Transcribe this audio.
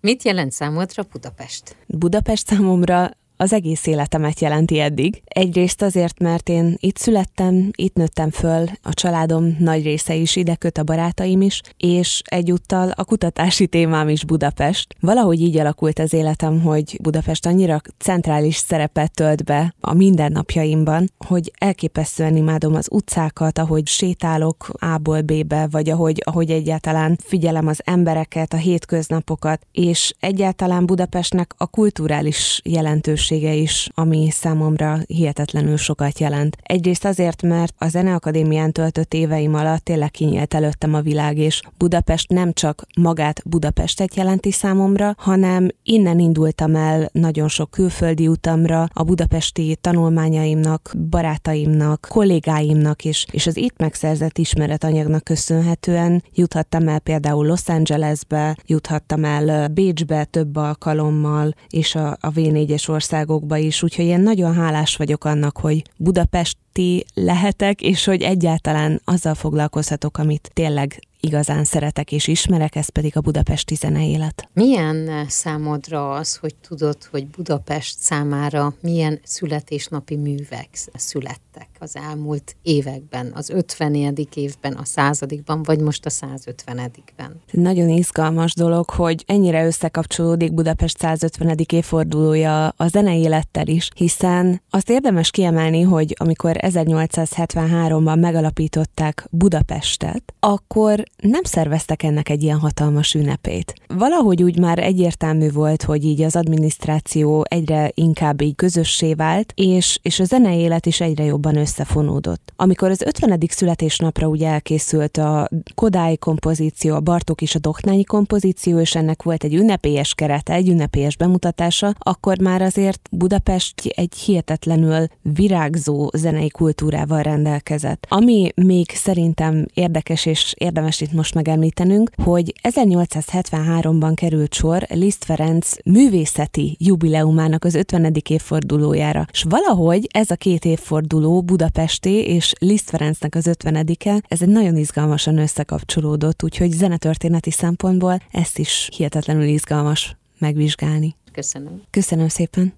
Mit jelent számodra Budapest? Budapest számomra az egész életemet jelenti eddig. Egyrészt azért, mert én itt születtem, itt nőttem föl, a családom nagy része is ide köt, a barátaim is, és egyúttal a kutatási témám is Budapest. Valahogy így alakult az életem, hogy Budapest annyira centrális szerepet tölt be a mindennapjaimban, hogy elképesztően imádom az utcákat, ahogy sétálok A-ból B-be, vagy ahogy, ahogy egyáltalán figyelem az embereket, a hétköznapokat, és egyáltalán Budapestnek a kulturális jelentőség lehetősége is, ami számomra hihetetlenül sokat jelent. Egyrészt azért, mert a Zeneakadémián töltött éveim alatt tényleg kinyílt előttem a világ, és Budapest nem csak magát Budapestet jelenti számomra, hanem innen indultam el nagyon sok külföldi utamra, a budapesti tanulmányaimnak, barátaimnak, kollégáimnak is, és az itt megszerzett ismeretanyagnak köszönhetően juthattam el például Los Angelesbe, juthattam el Bécsbe több alkalommal, és a, a V4-es ország országokba is, úgyhogy én nagyon hálás vagyok annak, hogy budapesti lehetek, és hogy egyáltalán azzal foglalkozhatok, amit tényleg igazán szeretek és ismerek, ez pedig a budapesti zeneélet. Milyen számodra az, hogy tudod, hogy Budapest számára milyen születésnapi művek születtek az elmúlt években, az 50. évben, a századikban, vagy most a 150-ben? Nagyon izgalmas dolog, hogy ennyire összekapcsolódik Budapest 150. évfordulója a zeneélettel is, hiszen azt érdemes kiemelni, hogy amikor 1873-ban megalapították Budapestet, akkor nem szerveztek ennek egy ilyen hatalmas ünnepét. Valahogy úgy már egyértelmű volt, hogy így az adminisztráció egyre inkább így közössé vált, és, és a zenei élet is egyre jobban összefonódott. Amikor az 50. születésnapra úgy elkészült a Kodály kompozíció, a Bartók és a Doknányi kompozíció, és ennek volt egy ünnepélyes kerete, egy ünnepélyes bemutatása, akkor már azért Budapest egy hihetetlenül virágzó zenei kultúrával rendelkezett. Ami még szerintem érdekes és érdemes itt most megemlítenünk, hogy 1873-ban került sor Liszt Ferenc művészeti jubileumának az 50. évfordulójára. És valahogy ez a két évforduló Budapesti és Liszt Ferencnek az 50-e, ez egy nagyon izgalmasan összekapcsolódott, úgyhogy zenetörténeti szempontból ezt is hihetetlenül izgalmas megvizsgálni. Köszönöm. Köszönöm szépen.